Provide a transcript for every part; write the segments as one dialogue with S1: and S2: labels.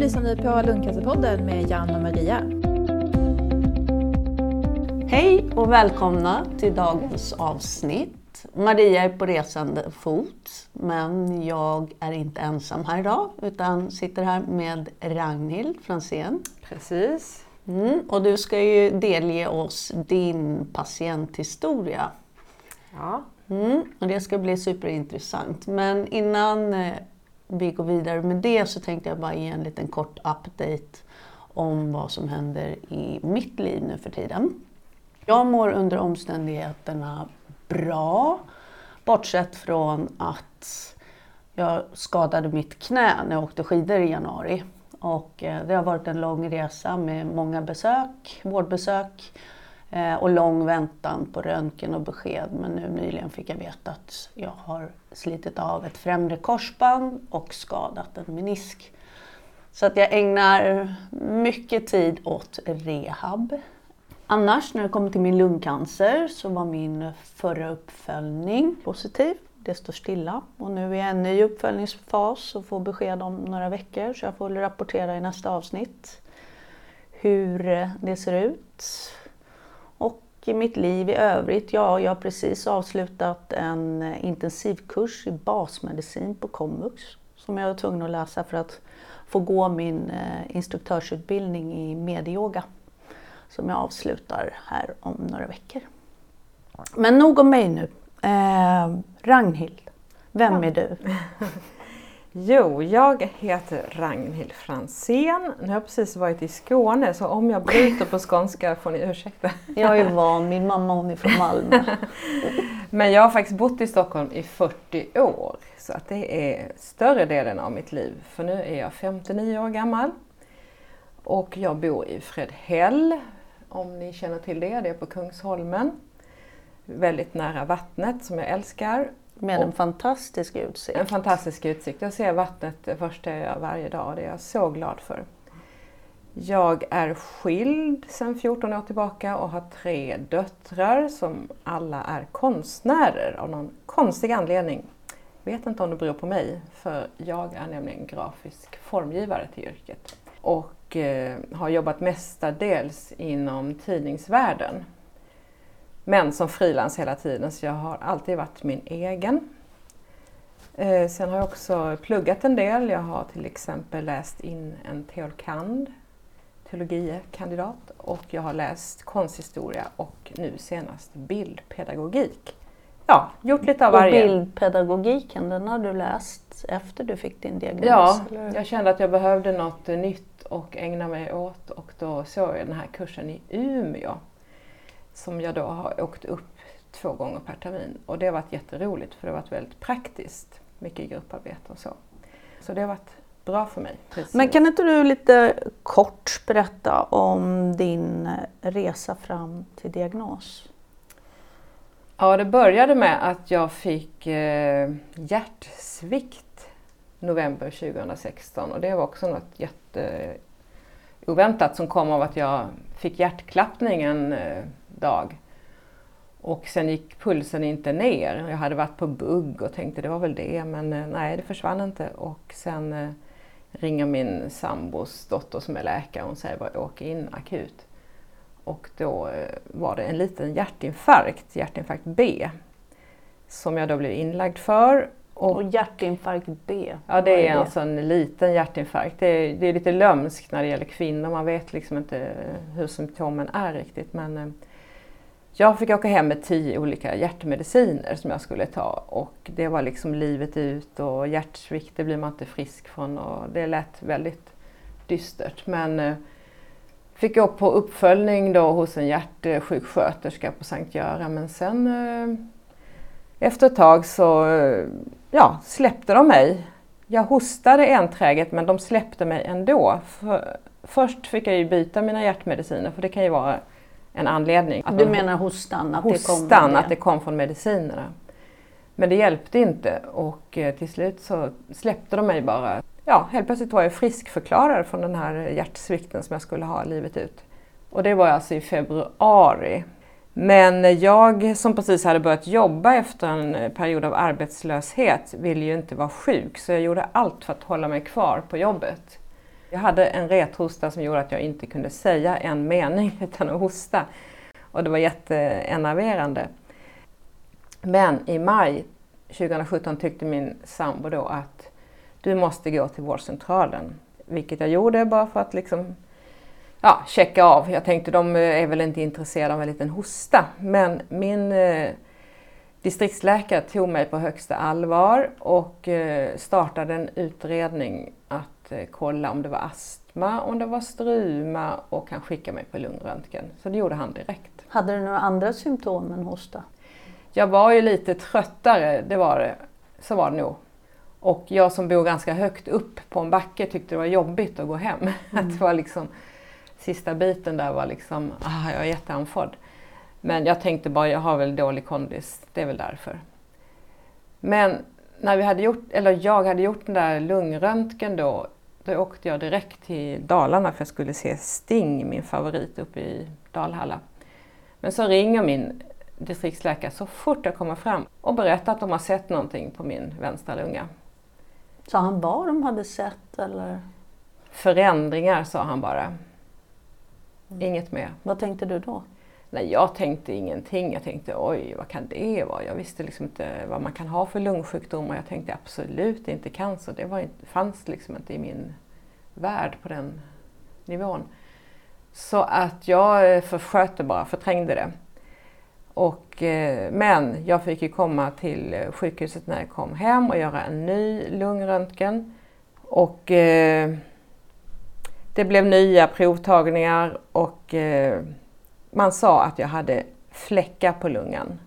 S1: lyssnar nu på Lundcancerpodden med Jan och Maria.
S2: Hej och välkomna till dagens avsnitt. Maria är på resande fot, men jag är inte ensam här idag utan sitter här med Ragnhild Fransén.
S3: Precis.
S2: Mm, och du ska ju delge oss din patienthistoria.
S3: Ja.
S2: Mm, och det ska bli superintressant. Men innan eh, vi går vidare med det så tänkte jag bara ge en liten kort update om vad som händer i mitt liv nu för tiden. Jag mår under omständigheterna bra, bortsett från att jag skadade mitt knä när jag åkte skidor i januari. Och eh, det har varit en lång resa med många besök, vårdbesök Eh, och lång väntan på röntgen och besked. Men nu nyligen fick jag veta att jag har slitit av ett främre korsband och skadat en menisk. Så att jag ägnar mycket tid åt rehab. Annars när det kommer till min lungcancer så var min förra uppföljning positiv. Det står stilla och nu är jag i en ny uppföljningsfas och får besked om några veckor så jag får rapportera i nästa avsnitt hur eh, det ser ut. I mitt liv i övrigt, ja, jag har precis avslutat en intensivkurs i basmedicin på komvux som jag var tvungen att läsa för att få gå min eh, instruktörsutbildning i medyoga som jag avslutar här om några veckor. Men nog om mig nu. Eh, Ragnhild, vem är du?
S3: Jo, jag heter Ragnhild Fransén. Nu har jag precis varit i Skåne så om jag bryter på skånska får ni ursäkta.
S2: Jag är van, min mamma hon är från Malmö.
S3: Men jag har faktiskt bott i Stockholm i 40 år så att det är större delen av mitt liv. För nu är jag 59 år gammal och jag bor i Fredhäll, om ni känner till det. Det är på Kungsholmen. Väldigt nära vattnet som jag älskar.
S2: Med en fantastisk utsikt.
S3: En fantastisk utsikt. Jag ser vattnet jag gör varje dag och det är jag så glad för. Jag är skild sedan 14 år tillbaka och har tre döttrar som alla är konstnärer av någon konstig anledning. Vet inte om det beror på mig, för jag är nämligen grafisk formgivare till yrket. Och eh, har jobbat mestadels inom tidningsvärlden. Men som frilans hela tiden, så jag har alltid varit min egen. Eh, sen har jag också pluggat en del. Jag har till exempel läst in en teolkand, teologiekandidat, och jag har läst konsthistoria och nu senast bildpedagogik. Ja, gjort lite av
S2: Och
S3: varje.
S2: bildpedagogiken, den har du läst efter du fick din diagnos?
S3: Ja,
S2: eller?
S3: jag kände att jag behövde något nytt och ägna mig åt och då såg jag den här kursen i Umeå som jag då har åkt upp två gånger per termin och det har varit jätteroligt för det har varit väldigt praktiskt, mycket grupparbete och så. Så det har varit bra för mig. Precis.
S2: Men kan inte du lite kort berätta om din resa fram till diagnos?
S3: Ja, det började med att jag fick eh, hjärtsvikt november 2016 och det var också något jätte oväntat som kom av att jag fick hjärtklappning en eh, dag. Och sen gick pulsen inte ner. Jag hade varit på bugg och tänkte det var väl det men eh, nej det försvann inte. Och sen eh, ringer min sambos dotter som är läkare och säger bara åk in akut. Och då eh, var det en liten hjärtinfarkt, hjärtinfarkt B, som jag då blev inlagd för.
S2: Och,
S3: Och,
S2: hjärtinfarkt B?
S3: ja, det
S2: vad
S3: är alltså en liten hjärtinfarkt. Det är, det är lite lömskt när det gäller kvinnor. Man vet liksom inte hur symptomen är riktigt. Men eh, jag fick åka hem med tio olika hjärtmediciner som jag skulle ta och det var liksom livet ut och hjärtsvikt det blir man inte frisk från och det lät väldigt dystert. Men eh, fick gå på uppföljning då hos en hjärtsjuksköterska på Sankt Göran men sen eh, efter ett tag så eh, ja, släppte de mig. Jag hostade enträget men de släppte mig ändå. För, först fick jag ju byta mina hjärtmediciner för det kan ju vara en anledning. Att
S2: Du menar hostan? Att det kom
S3: hostan, att det kom från medicinerna. Men det hjälpte inte och eh, till slut så släppte de mig bara. Ja, helt plötsligt var jag friskförklarad från den här hjärtsvikten som jag skulle ha livet ut. Och det var alltså i februari. Men jag som precis hade börjat jobba efter en eh, period av arbetslöshet ville ju inte vara sjuk så jag gjorde allt för att hålla mig kvar på jobbet. Jag hade en rethosta som gjorde att jag inte kunde säga en mening utan att hosta. Och det var jätteenerverande. Men i maj 2017 tyckte min sambo då att du måste gå till vårdcentralen. Vilket jag gjorde bara för att liksom ja, checka av. Jag tänkte de är väl inte intresserade av en liten hosta. Men min eh, distriktsläkare tog mig på högsta allvar och eh, startade en utredning att eh, kolla om det var astma, om det var struma och han skickade mig på lungröntgen. Så det gjorde han direkt.
S2: Hade du några andra symptom än hosta?
S3: Jag var ju lite tröttare, det var det. Så var det nog. Och jag som bor ganska högt upp på en backe tyckte det var jobbigt att gå hem. Mm. Att det var liksom, sista biten där var liksom, ah, jag är jätteandfådd. Men jag tänkte bara, jag har väl dålig kondis, det är väl därför. Men när vi hade gjort, eller jag hade gjort den där lungröntgen då, då åkte jag direkt till Dalarna för jag skulle se Sting, min favorit uppe i Dalhalla. Men så ringer min distriktsläkare så fort jag kommer fram och berättar att de har sett någonting på min vänstra lunga.
S2: Sa han vad de hade sett eller?
S3: Förändringar sa han bara. Mm. Inget mer.
S2: Vad tänkte du då?
S3: Nej, jag tänkte ingenting. Jag tänkte oj, vad kan det vara? Jag visste liksom inte vad man kan ha för lungsjukdomar. Jag tänkte absolut inte cancer. Det var inte, fanns liksom inte i min värld på den nivån. Så att jag eh, försköt bara, förträngde det. Och, eh, men jag fick ju komma till eh, sjukhuset när jag kom hem och göra en ny lungröntgen. Och det blev nya provtagningar och man sa att jag hade fläckar på lungan.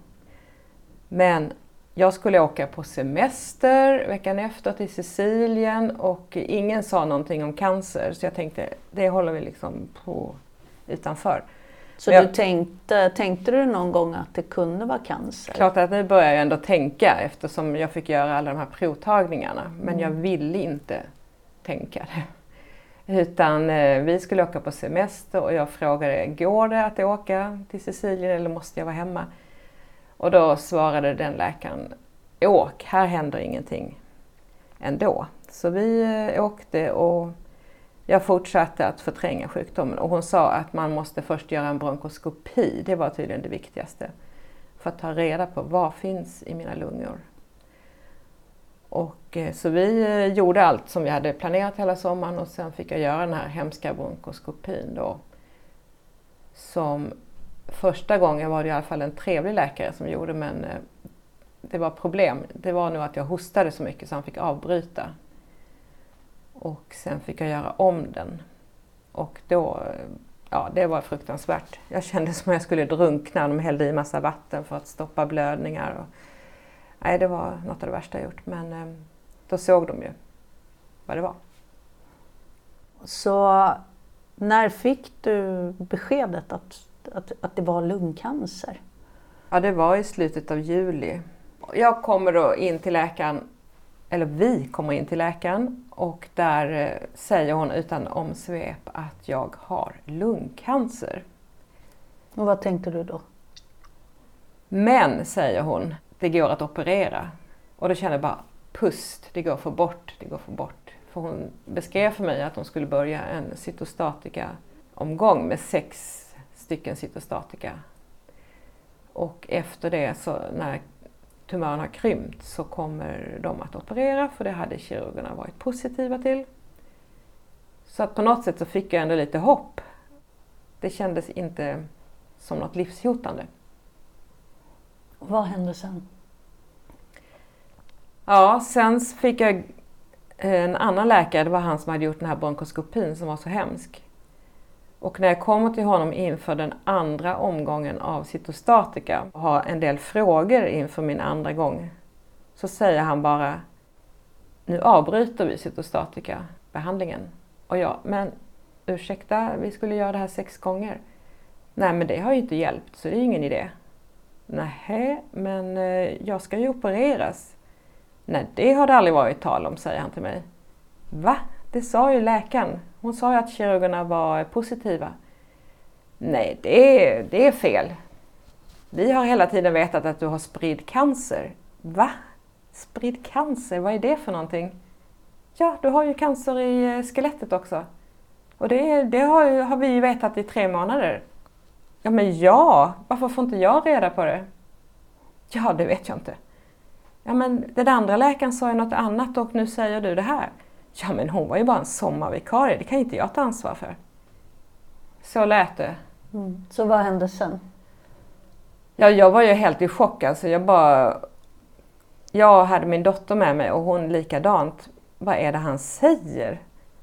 S3: Men jag skulle åka på semester veckan efter till Sicilien och ingen sa någonting om cancer så jag tänkte det håller vi liksom på utanför.
S2: Så jag, du tänkte, tänkte du någon gång att det kunde vara cancer?
S3: Klart att nu börjar jag ändå tänka eftersom jag fick göra alla de här provtagningarna. Men mm. jag ville inte tänka det. Utan eh, vi skulle åka på semester och jag frågade, går det att åka till Sicilien eller måste jag vara hemma? Och då svarade den läkaren, åk, här händer ingenting ändå. Så vi eh, åkte och jag fortsatte att förtränga sjukdomen och hon sa att man måste först göra en bronkoskopi, det var tydligen det viktigaste. För att ta reda på vad finns i mina lungor. Och, eh, så vi eh, gjorde allt som vi hade planerat hela sommaren och sen fick jag göra den här hemska bronkoskopin då. Som första gången var det i alla fall en trevlig läkare som gjorde men eh, det var problem. Det var nog att jag hostade så mycket så han fick avbryta och sen fick jag göra om den. Och då, ja det var fruktansvärt. Jag kände som att jag skulle drunkna. De hällde i massa vatten för att stoppa blödningar. Och, nej, det var något av det värsta jag gjort. Men eh, då såg de ju vad det var.
S2: Så när fick du beskedet att, att, att det var lungcancer?
S3: Ja, det var i slutet av juli. Jag kommer då in till läkaren eller vi kommer in till läkaren och där eh, säger hon utan omsvep att jag har lungcancer.
S2: Och vad tänkte du då?
S3: Men, säger hon, det går att operera. Och då kände jag bara, pust, det går att få bort, det går att få bort. För hon beskrev för mig att hon skulle börja en cytostatika-omgång med sex stycken cytostatika. Och efter det, så när tumören har krympt så kommer de att operera för det hade kirurgerna varit positiva till. Så att på något sätt så fick jag ändå lite hopp. Det kändes inte som något livshotande.
S2: vad hände sen?
S3: Ja, sen fick jag eh, en annan läkare, det var han som hade gjort den här bronkoskopin som var så hemsk. Och när jag kommer till honom inför den andra omgången av cytostatika och har en del frågor inför min andra gång så säger han bara nu avbryter vi cytostatikabehandlingen. Och jag, men ursäkta, vi skulle göra det här sex gånger. Nej, men det har ju inte hjälpt så det är ingen idé. Nej, men eh, jag ska ju opereras. Nej, det har det aldrig varit tal om, säger han till mig. Va? Det sa ju läkaren. Hon sa ju att kirurgerna var positiva. Nej, det är, det är fel. Vi har hela tiden vetat att du har spridd cancer. Va? Spridd cancer, vad är det för någonting? Ja, du har ju cancer i eh, skelettet också. Och det, det har, har vi ju vetat i tre månader. Ja, men ja, varför får inte jag reda på det? Ja, det vet jag inte. Ja, men den andra läkaren sa ju något annat och nu säger du det här. Ja, men hon var ju bara en sommarvikarie, det kan inte jag ta ansvar för. Så lät det.
S2: Mm. Så vad hände sen?
S3: Ja, jag var ju helt i chock. Alltså jag bara... Jag hade min dotter med mig och hon likadant. Vad är det han säger?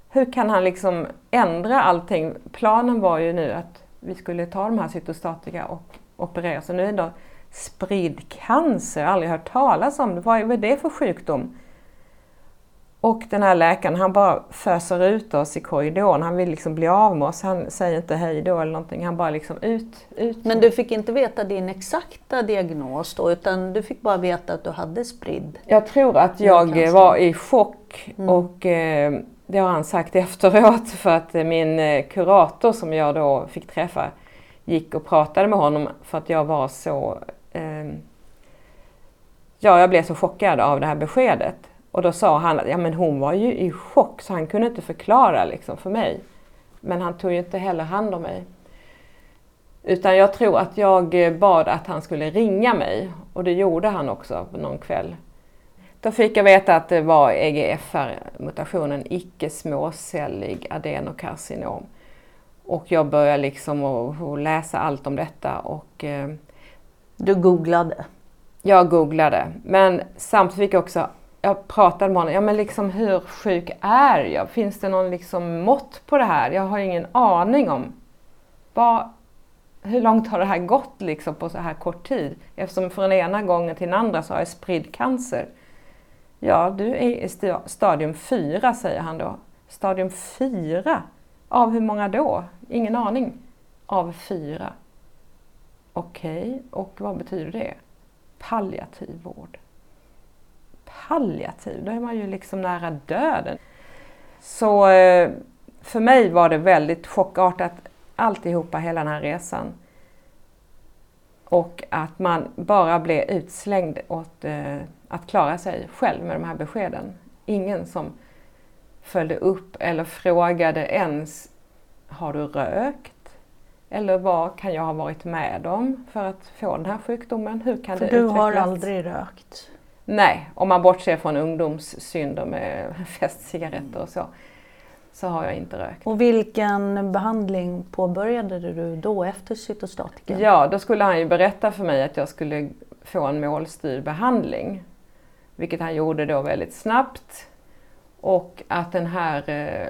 S3: Hur kan han liksom ändra allting? Planen var ju nu att vi skulle ta de här cytostatika och operera. Så nu är det spridd cancer, aldrig hört talas om det. Vad är det för sjukdom? Och den här läkaren han bara föser ut oss i korridoren. Han vill liksom bli av med oss. Han säger inte hej då eller någonting. Han bara liksom ut, ut.
S2: Men du fick inte veta din exakta diagnos då utan du fick bara veta att du hade spridd?
S3: Jag tror att jag var i chock mm. och eh, det har han sagt efteråt för att min eh, kurator som jag då fick träffa gick och pratade med honom för att jag var så Ehm, ja, jag blev så chockad av det här beskedet. Och då sa han att ja, men hon var ju i chock så han kunde inte förklara liksom för mig. Men han tog ju inte heller hand om mig. Utan jag tror att jag bad att han skulle ringa mig och det gjorde han också någon kväll. Då fick jag veta att det var EGFR-mutationen, icke småcellig adenokarcinom. Och jag började liksom att läsa allt om detta och... Eh,
S2: du googlade?
S3: Jag googlade, men samtidigt fick jag också jag pratade med honom, ja men liksom hur sjuk är jag? Finns det någon liksom mått på det här? Jag har ingen aning om vad, hur långt har det här gått liksom på så här kort tid? Eftersom från ena gången till den andra så har jag spridd cancer. Ja, du är i stadium 4 säger han då. Stadium 4? Av hur många då? Ingen aning. Av fyra. Okej, okay. och vad betyder det? Palliativ vård palliativ, då är man ju liksom nära döden. Så eh, för mig var det väldigt chockartat alltihopa, hela den här resan. Och att man bara blev utslängd åt eh, att klara sig själv med de här beskeden. Ingen som följde upp eller frågade ens, har du rökt? Eller vad kan jag ha varit med om för att få den här sjukdomen? Hur kan
S2: för
S3: det
S2: du
S3: utvecklas?
S2: har aldrig rökt?
S3: Nej, om man bortser från ungdomssynder med festcigaretter och så, så har jag inte rökt.
S2: Och vilken behandling påbörjade du då efter cytostatika?
S3: Ja, då skulle han ju berätta för mig att jag skulle få en målstyrd behandling. Vilket han gjorde då väldigt snabbt. Och att den här eh,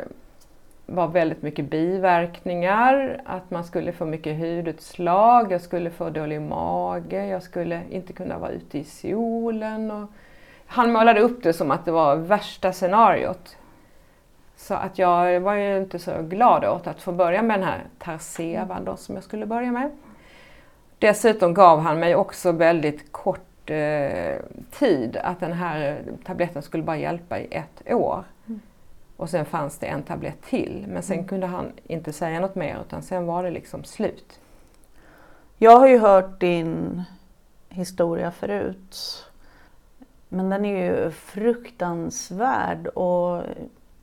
S3: var väldigt mycket biverkningar, att man skulle få mycket hudutslag, jag skulle få dålig mage, jag skulle inte kunna vara ute i solen. Och han målade upp det som att det var värsta scenariot. Så att jag var ju inte så glad åt att få börja med den här Tarsevan då, som jag skulle börja med. Dessutom gav han mig också väldigt kort eh, tid att den här tabletten skulle bara hjälpa i ett år. Och sen fanns det en tablett till. Men sen mm. kunde han inte säga något mer utan sen var det liksom slut.
S2: Jag har ju hört din historia förut. Men den är ju fruktansvärd och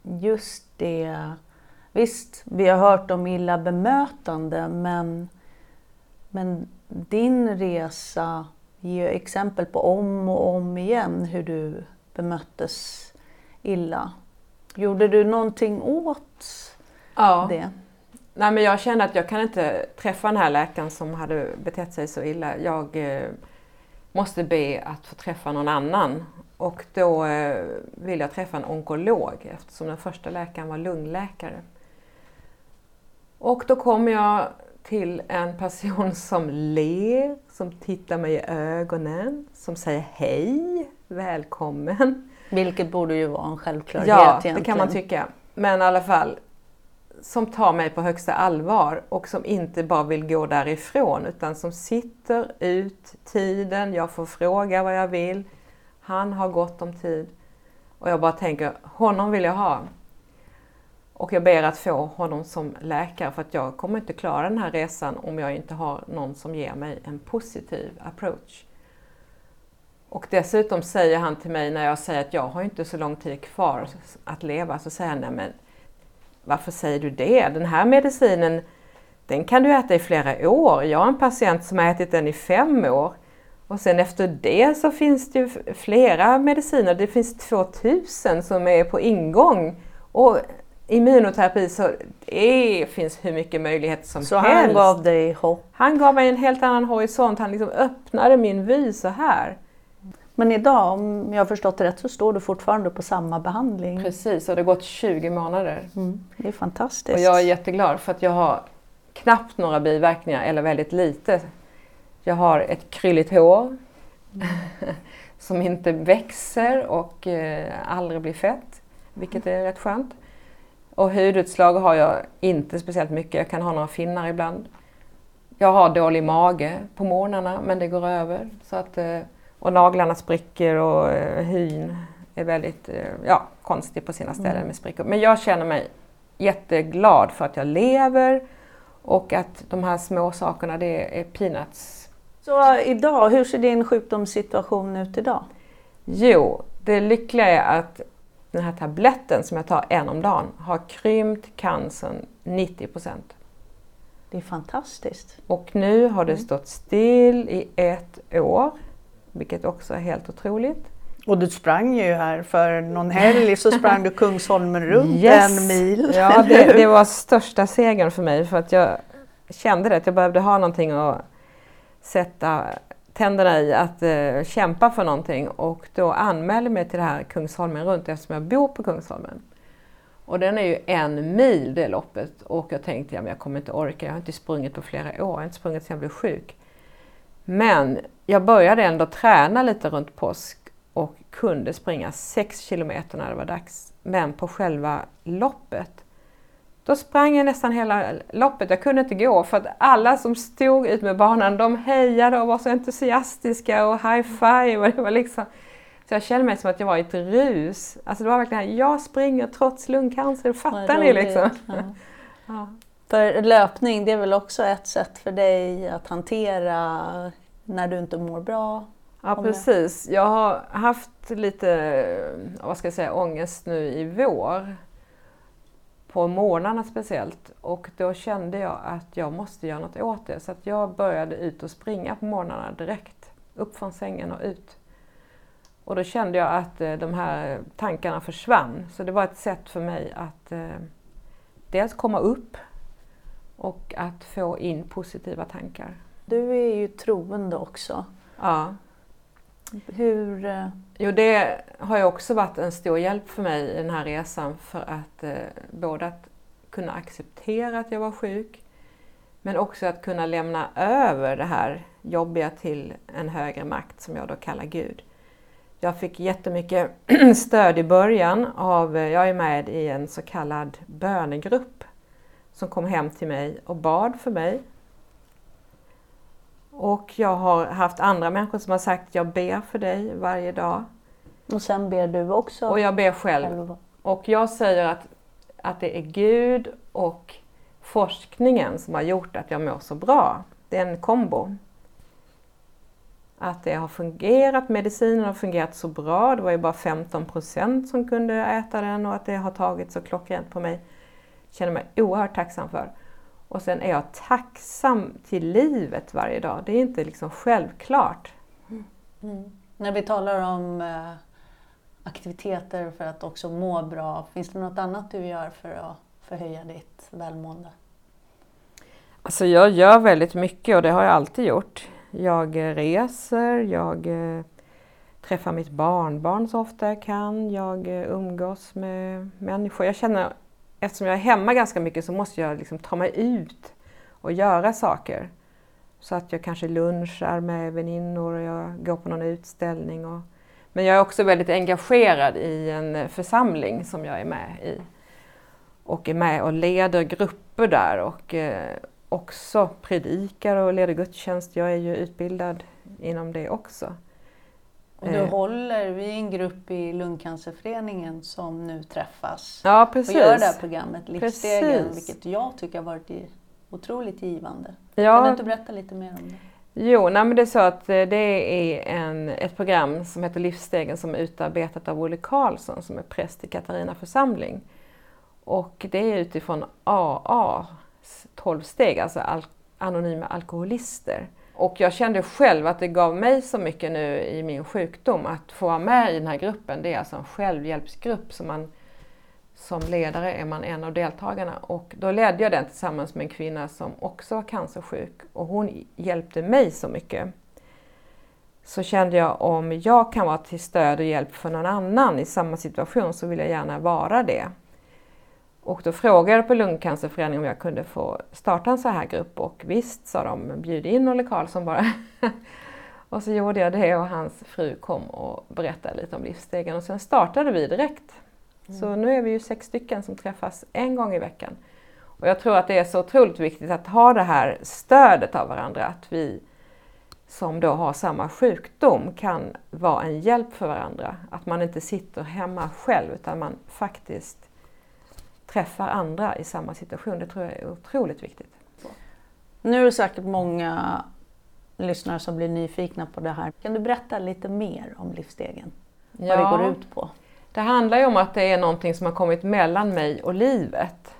S2: just det... Visst, vi har hört om illa bemötande men, men din resa ger exempel på om och om igen hur du bemöttes illa. Gjorde du någonting åt ja. det?
S3: Nej, men jag kände att jag kan inte träffa den här läkaren som hade betett sig så illa. Jag eh, måste be att få träffa någon annan. Och då eh, vill jag träffa en onkolog eftersom den första läkaren var lungläkare. Och då kom jag till en person som ler, som tittar mig i ögonen, som säger hej, välkommen.
S2: Vilket borde ju vara en självklarhet
S3: Ja,
S2: egentligen.
S3: det kan man tycka. Men i alla fall, som tar mig på högsta allvar och som inte bara vill gå därifrån utan som sitter ut tiden, jag får fråga vad jag vill. Han har gott om tid. Och jag bara tänker, honom vill jag ha. Och jag ber att få honom som läkare för att jag kommer inte klara den här resan om jag inte har någon som ger mig en positiv approach. Och dessutom säger han till mig när jag säger att jag har inte så lång tid kvar att leva, så säger han, nej men varför säger du det? Den här medicinen, den kan du äta i flera år. Jag har en patient som har ätit den i fem år. Och sen efter det så finns det ju flera mediciner. Det finns 2000 som är på ingång. Och immunoterapi så det finns hur mycket möjligheter som
S2: så
S3: helst.
S2: han gav dig hopp?
S3: Han gav mig en helt annan horisont. Han liksom öppnade min vy så här.
S2: Men idag, om jag har förstått det rätt, så står du fortfarande på samma behandling?
S3: Precis, och det har gått 20 månader.
S2: Mm, det är fantastiskt.
S3: Och jag är jätteglad för att jag har knappt några biverkningar, eller väldigt lite. Jag har ett krylligt hår mm. som inte växer och eh, aldrig blir fett, vilket är rätt skönt. Och hudutslag har jag inte speciellt mycket, jag kan ha några finnar ibland. Jag har dålig mage på morgnarna men det går över. Så att, eh, och naglarna spricker och eh, hyn är väldigt eh, ja, konstig på sina ställen mm. med sprickor. Men jag känner mig jätteglad för att jag lever och att de här små sakerna det är peanuts.
S2: Så idag, hur ser din sjukdomssituation ut idag?
S3: Jo, det lyckliga är att den här tabletten som jag tar en om dagen har krympt cancern 90 procent.
S2: Det är fantastiskt.
S3: Och nu har det mm. stått still i ett år, vilket också är helt otroligt.
S2: Och du sprang ju här för någon helg så sprang du Kungsholmen runt
S3: yes.
S2: en mil.
S3: Ja, det, det, var största segern för mig för att jag kände det, att jag behövde ha någonting att sätta tänderna i att uh, kämpa för någonting och då anmälde mig till det här Kungsholmen runt eftersom jag bor på Kungsholmen. Och den är ju en mil det loppet och jag tänkte ja, men jag kommer inte orka, jag har inte sprungit på flera år, jag har inte sprungit sedan jag blev sjuk. Men jag började ändå träna lite runt påsk och kunde springa 6 kilometer när det var dags. Men på själva loppet, då sprang jag nästan hela loppet. Jag kunde inte gå för att alla som stod ut med banan, de hejade och var så entusiastiska och high-five. Och det var liksom, så jag kände mig som att jag var i ett rus. Alltså det var verkligen, jag springer trots lungcancer, fattar ni liksom? Ja.
S2: ja. För löpning, det är väl också ett sätt för dig att hantera när du inte mår bra?
S3: Ja precis. Jag har haft lite, vad ska jag säga, ångest nu i vår. På morgnarna speciellt. Och då kände jag att jag måste göra något åt det. Så att jag började ut och springa på morgnarna direkt. Upp från sängen och ut. Och då kände jag att eh, de här tankarna försvann. Så det var ett sätt för mig att eh, dels komma upp och att få in positiva tankar.
S2: Du är ju troende också.
S3: Ja.
S2: Hur... Eh...
S3: Jo, det har ju också varit en stor hjälp för mig i den här resan för att eh, både att kunna acceptera att jag var sjuk men också att kunna lämna över det här jobbiga till en högre makt som jag då kallar Gud. Jag fick jättemycket stöd i början av, eh, jag är med i en så kallad bönegrupp som kom hem till mig och bad för mig. Och jag har haft andra människor som har sagt jag ber för dig varje dag.
S2: Och sen ber du också?
S3: Och jag ber själv. Och jag säger att, att det är Gud och forskningen som har gjort att jag mår så bra. Det är en kombo att det har fungerat, medicinen har fungerat så bra. Det var ju bara 15 procent som kunde äta den och att det har tagit så klockrent på mig. Jag känner mig oerhört tacksam för. Och sen är jag tacksam till livet varje dag. Det är inte liksom självklart.
S2: Mm. Mm. När vi talar om eh, aktiviteter för att också må bra, finns det något annat du gör för att förhöja ditt välmående?
S3: Alltså jag gör väldigt mycket och det har jag alltid gjort. Jag reser, jag eh, träffar mitt barnbarn så ofta jag kan, jag eh, umgås med människor. Jag känner, eftersom jag är hemma ganska mycket så måste jag liksom ta mig ut och göra saker. Så att jag kanske lunchar med väninnor och jag går på någon utställning. Och, men jag är också väldigt engagerad i en församling som jag är med i. Och är med och leder grupper där och, eh, också predikar och leder gudstjänst. Jag är ju utbildad inom det också.
S2: Och du eh. håller, vi är en grupp i Lungcancerföreningen som nu träffas
S3: ja, precis.
S2: och gör det här programmet Livsstegen, precis. vilket jag tycker har varit otroligt givande.
S3: Ja.
S2: Kan du inte berätta lite mer om det?
S3: Jo, nej men det är så att eh, det är en, ett program som heter Livsstegen som är utarbetat av Olle Karlsson som är präst i Katarina församling. Och det är utifrån AA, 12 steg, alltså al anonyma alkoholister. Och jag kände själv att det gav mig så mycket nu i min sjukdom att få vara med i den här gruppen. Det är alltså en självhjälpsgrupp som man som ledare är man en av deltagarna och då ledde jag den tillsammans med en kvinna som också var cancersjuk och hon hjälpte mig så mycket. Så kände jag om jag kan vara till stöd och hjälp för någon annan i samma situation så vill jag gärna vara det. Och då frågade jag på Lungcancerföreningen om jag kunde få starta en så här grupp och visst sa de, bjud in Olle Karlsson bara. och så gjorde jag det och hans fru kom och berättade lite om livsstegen och sen startade vi direkt. Mm. Så nu är vi ju sex stycken som träffas en gång i veckan. Och jag tror att det är så otroligt viktigt att ha det här stödet av varandra, att vi som då har samma sjukdom kan vara en hjälp för varandra. Att man inte sitter hemma själv utan man faktiskt träffar andra i samma situation. Det tror jag är otroligt viktigt.
S2: Nu är det säkert många lyssnare som blir nyfikna på det här. Kan du berätta lite mer om livsstegen? Ja. Vad det går ut på?
S3: Det handlar ju om att det är någonting som har kommit mellan mig och livet.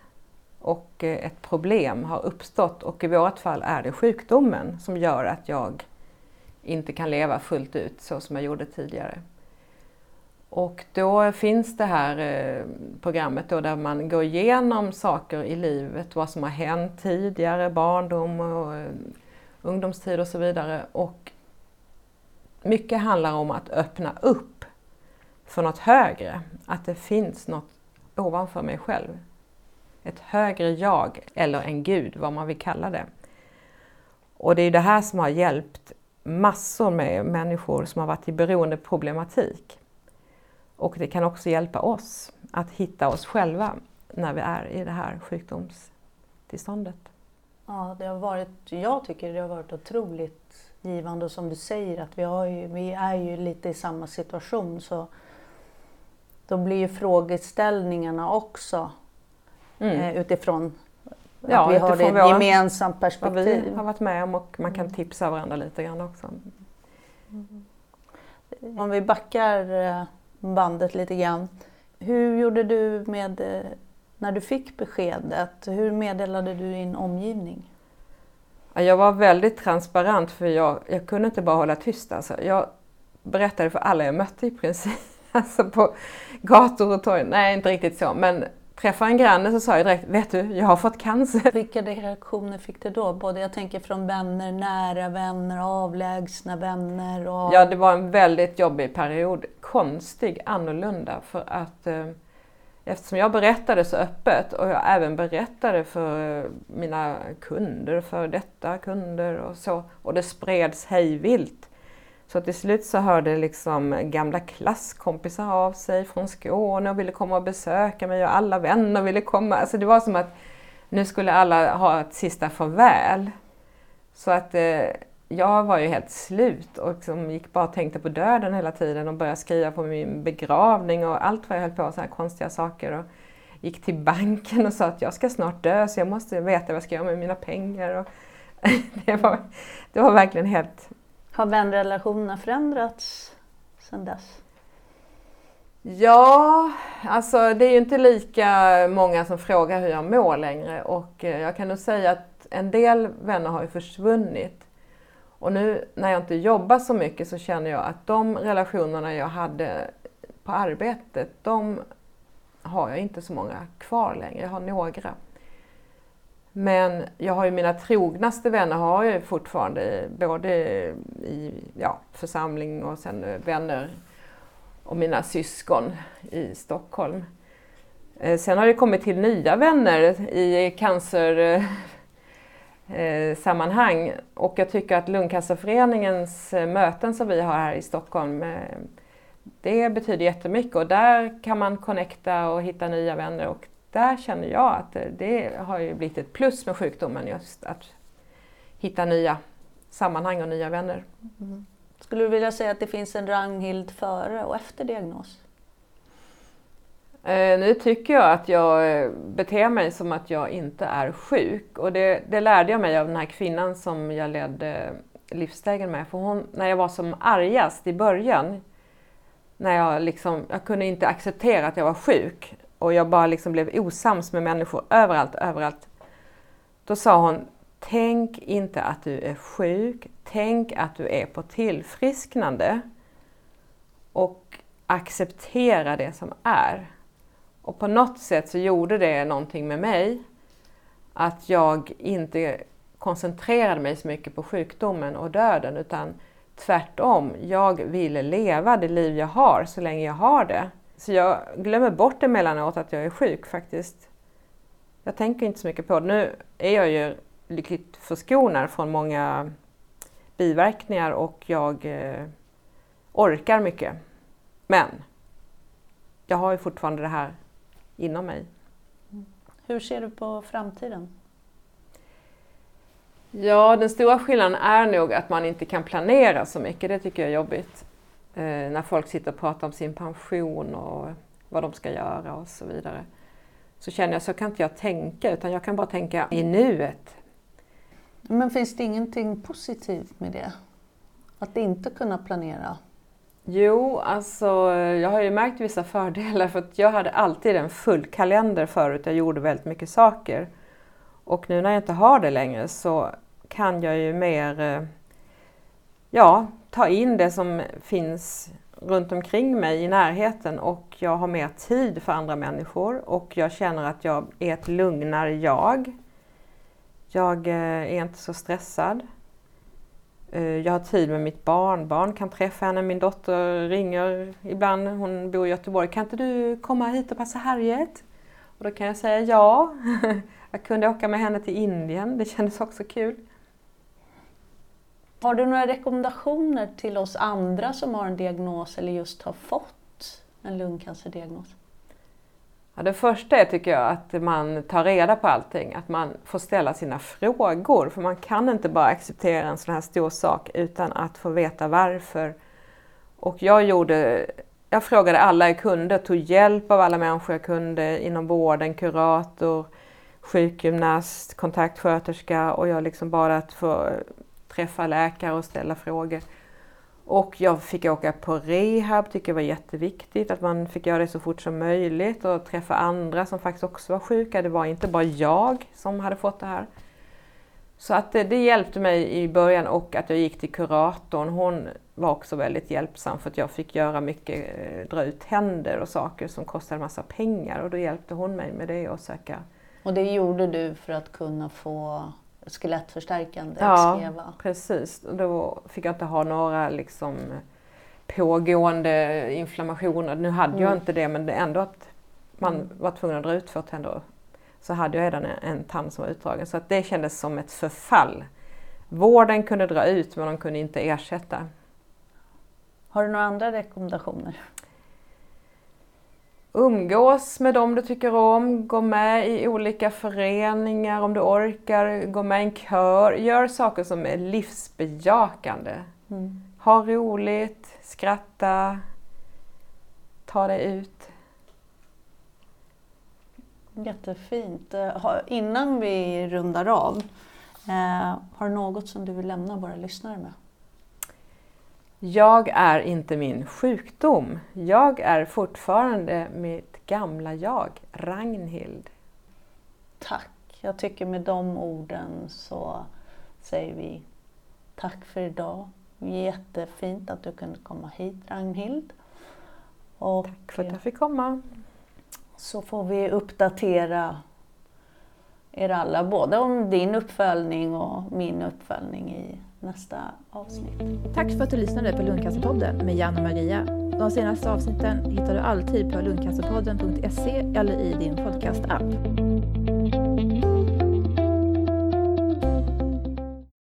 S3: Och eh, ett problem har uppstått och i vårt fall är det sjukdomen som gör att jag inte kan leva fullt ut så som jag gjorde tidigare. Och då finns det här eh, programmet då där man går igenom saker i livet, vad som har hänt tidigare, barndom och eh, ungdomstid och så vidare. Och mycket handlar om att öppna upp för något högre, att det finns något ovanför mig själv. Ett högre jag, eller en gud, vad man vill kalla det. Och det är det här som har hjälpt massor med människor som har varit i beroendeproblematik. Och det kan också hjälpa oss att hitta oss själva när vi är i det här sjukdomstillståndet.
S2: Ja, det har varit, jag tycker det har varit otroligt givande och som du säger att vi, ju, vi är ju lite i samma situation så då blir ju frågeställningarna också mm. eh, utifrån ja, att vi har ett våra, gemensamt perspektiv.
S3: Vad vi har varit med om och man kan mm. tipsa varandra lite grann också.
S2: Mm. Om vi backar eh, bandet lite grann. Hur gjorde du med eh, när du fick beskedet? Hur meddelade du din omgivning?
S3: Jag var väldigt transparent för jag, jag kunde inte bara hålla tyst. Alltså. Jag berättade för alla jag mötte i princip. Alltså på gator och torg. Nej, inte riktigt så. Men träffade en granne så sa jag direkt, vet du, jag har fått cancer.
S2: Vilka reaktioner fick du då? Både jag tänker från vänner, nära vänner, avlägsna vänner? Och...
S3: Ja, det var en väldigt jobbig period. Konstig, annorlunda. För att eh, eftersom jag berättade så öppet och jag även berättade för eh, mina kunder, för detta kunder och så. Och det spreds hejvilt så till slut så hörde liksom gamla klasskompisar av sig från Skåne och ville komma och besöka mig och alla vänner ville komma. Alltså det var som att nu skulle alla ha ett sista farväl. Så att eh, jag var ju helt slut och liksom gick bara och tänkte på döden hela tiden och började skriva på min begravning och allt vad jag höll på med, sådana konstiga saker. Och gick till banken och sa att jag ska snart dö så jag måste veta vad jag ska göra med mina pengar. Och det, var, det var verkligen helt
S2: har vänrelationerna förändrats sedan dess?
S3: Ja, alltså det är ju inte lika många som frågar hur jag mår längre och eh, jag kan nog säga att en del vänner har ju försvunnit. Och nu när jag inte jobbar så mycket så känner jag att de relationerna jag hade på arbetet, de har jag inte så många kvar längre. Jag har några. Men jag har ju mina trognaste vänner har jag fortfarande både i ja, församling och sen vänner och mina syskon i Stockholm. Eh, sen har det kommit till nya vänner i cancer eh, Eh, sammanhang och jag tycker att Lungcancerföreningens eh, möten som vi har här i Stockholm eh, det betyder jättemycket och där kan man connecta och hitta nya vänner och där känner jag att eh, det har ju blivit ett plus med sjukdomen just att hitta nya sammanhang och nya vänner. Mm.
S2: Skulle du vilja säga att det finns en Ragnhild före och efter diagnos?
S3: Eh, nu tycker jag att jag eh, beter mig som att jag inte är sjuk och det, det, lärde jag mig av den här kvinnan som jag ledde livsstegen med. För hon, när jag var som argast i början, när jag liksom, jag kunde inte acceptera att jag var sjuk och jag bara liksom blev osams med människor överallt, överallt. Då sa hon, tänk inte att du är sjuk, tänk att du är på tillfrisknande och acceptera det som är. Och på något sätt så gjorde det någonting med mig att jag inte koncentrerade mig så mycket på sjukdomen och döden utan tvärtom, jag ville leva det liv jag har så länge jag har det. Så jag glömmer bort emellanåt att jag är sjuk faktiskt. Jag tänker inte så mycket på det. Nu är jag ju lyckligt förskonad från många biverkningar och jag eh, orkar mycket. Men jag har ju fortfarande det här inom mig.
S2: Hur ser du på framtiden?
S3: Ja, den stora skillnaden är nog att man inte kan planera så mycket. Det tycker jag är jobbigt. Eh, när folk sitter och pratar om sin pension och vad de ska göra och så vidare. Så känner jag så kan inte jag tänka utan jag kan bara tänka i nuet.
S2: Men finns det ingenting positivt med det? Att inte kunna planera?
S3: Jo, alltså jag har ju märkt vissa fördelar för att jag hade alltid en full kalender förut. Jag gjorde väldigt mycket saker. Och nu när jag inte har det längre så kan jag ju mer eh, ja, ta in det som finns runt omkring mig i närheten och jag har mer tid för andra människor och jag känner att jag är ett lugnare jag. Jag eh, är inte så stressad. Eh, jag har tid med mitt barnbarn, kan träffa henne. Min dotter ringer ibland, hon bor i Göteborg. Kan inte du komma hit och passa Harriet? Och då kan jag säga ja. Jag kunde åka med henne till Indien, det kändes också kul.
S2: Har du några rekommendationer till oss andra som har en diagnos eller just har fått en lungcancerdiagnos?
S3: Ja, det första är tycker jag att man tar reda på allting, att man får ställa sina frågor. För man kan inte bara acceptera en sån här stor sak utan att få veta varför. Och jag gjorde, jag frågade alla jag kunde, tog hjälp av alla människor jag kunde inom vården, kurator, sjukgymnast, kontaktsköterska och jag liksom bara att få träffa läkare och ställa frågor. Och jag fick åka på rehab, tycker jag var jätteviktigt att man fick göra det så fort som möjligt och träffa andra som faktiskt också var sjuka. Det var inte bara jag som hade fått det här. Så att det, det hjälpte mig i början och att jag gick till kuratorn. Hon var också väldigt hjälpsam för att jag fick göra mycket, eh, dra ut tänder och saker som kostade massa pengar och då hjälpte hon mig med det och söka.
S2: Och det gjorde du för att kunna få skelettförstärkande
S3: Ja,
S2: skeva?
S3: precis. Då fick jag inte ha några liksom pågående inflammationer. Nu hade jag
S2: Mm.
S3: inte det men ändå att man var tvungen att dra ut två tänder. Så hade jag redan en, en tand som var utdragen så att det kändes som ett förfall. Vården kunde dra ut men de kunde inte ersätta.
S2: Har du några andra rekommendationer?
S3: Umgås med dem du tycker om, gå med i olika föreningar om du orkar, gå med i en kör. Gör saker som är livsbejakande.
S2: Mm.
S3: Ha roligt, skratta, ta dig ut.
S2: Jättefint. Eh, Innan vi rundar av, eh, har du något som du vill lämna våra lyssnare med?
S3: Jag är inte min sjukdom. Jag är fortfarande mitt gamla jag, Ragnhild.
S2: Tack. Jag tycker med de orden så säger vi tack för idag. Jättefint att du kunde komma hit Ragnhild. Och
S3: Tack för att jag fick komma.
S2: så får vi uppdatera er alla, både om din uppföljning och min uppföljning i nästa avsnitt.
S1: Tack för att du lyssnade på Lundcancerpodden med Jan och Maria. De senaste avsnitten hittar du alltid på lundcancerpodden.se eller i din podcastapp.